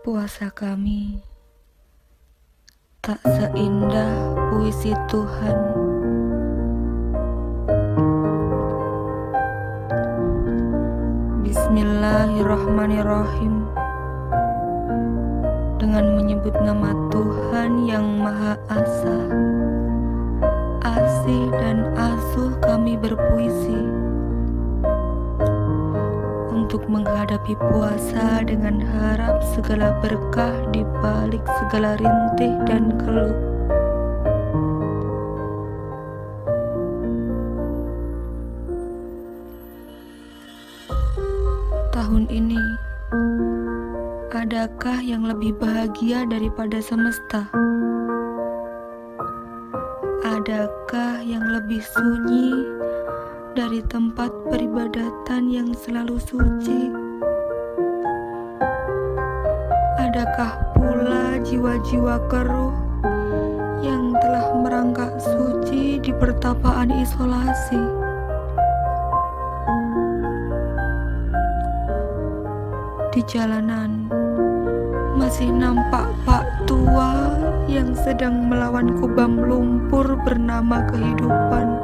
Puasa kami tak seindah puisi Tuhan. Bismillahirrahmanirrahim. Dengan menyebut nama Tuhan yang Maha Asa, Asih dan Asuh kami berpuisi untuk menghadapi puasa dengan harap segala berkah di balik segala rintih dan keluh. Tahun ini, adakah yang lebih bahagia daripada semesta? Adakah yang lebih sunyi dari tempat peribadatan yang selalu suci? Adakah pula jiwa-jiwa keruh yang telah merangkak suci di pertapaan isolasi? Di jalanan masih nampak Pak Tua yang sedang melawan kubam lumpur bernama kehidupan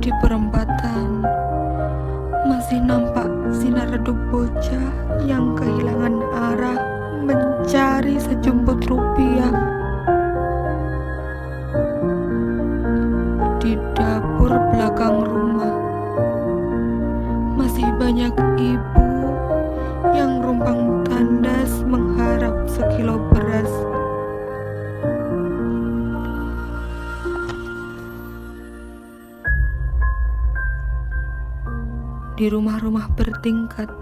di perempatan masih nampak sinar redup bocah yang kehilangan arah mencari sejumput rupiah. Di rumah-rumah bertingkat,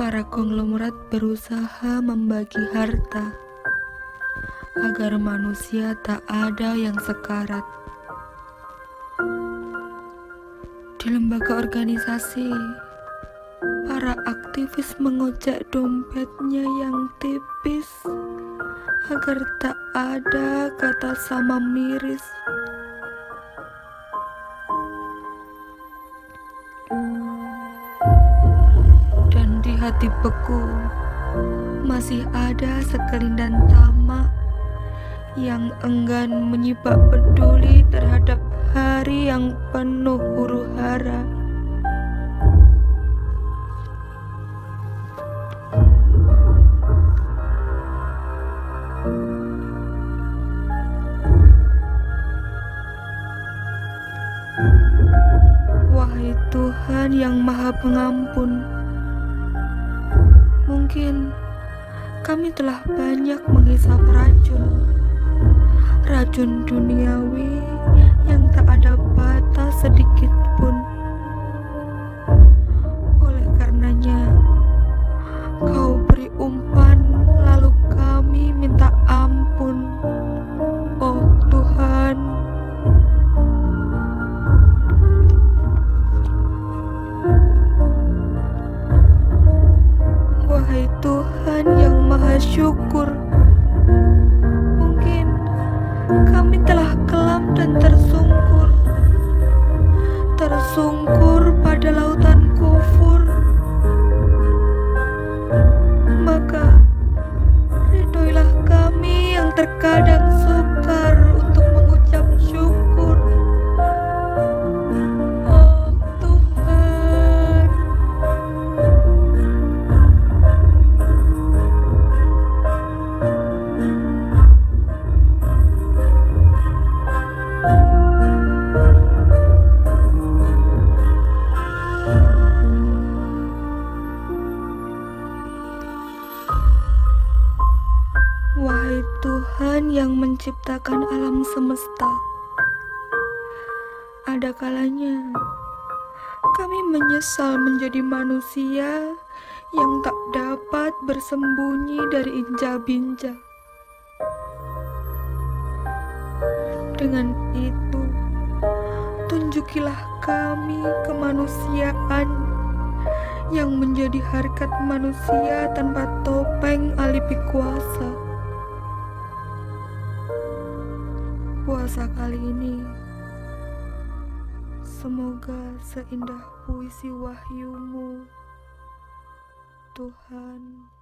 para konglomerat berusaha membagi harta agar manusia tak ada yang sekarat. Di lembaga organisasi, para aktivis mengocek dompetnya yang tipis agar tak ada kata sama miris. Hati beku masih ada sekelindan tamak yang enggan menyibak peduli terhadap hari yang penuh huru hara. Wahai Tuhan yang Maha Pengampun, mungkin kami telah banyak menghisap racun, racun duniawi yang yang menciptakan alam semesta, ada kalanya kami menyesal menjadi manusia yang tak dapat bersembunyi dari inja-binja. Dengan itu, tunjukilah kami kemanusiaan yang menjadi harkat manusia tanpa topeng alibi kuasa. Puasa kali ini Semoga seindah puisi wahyumu Tuhan.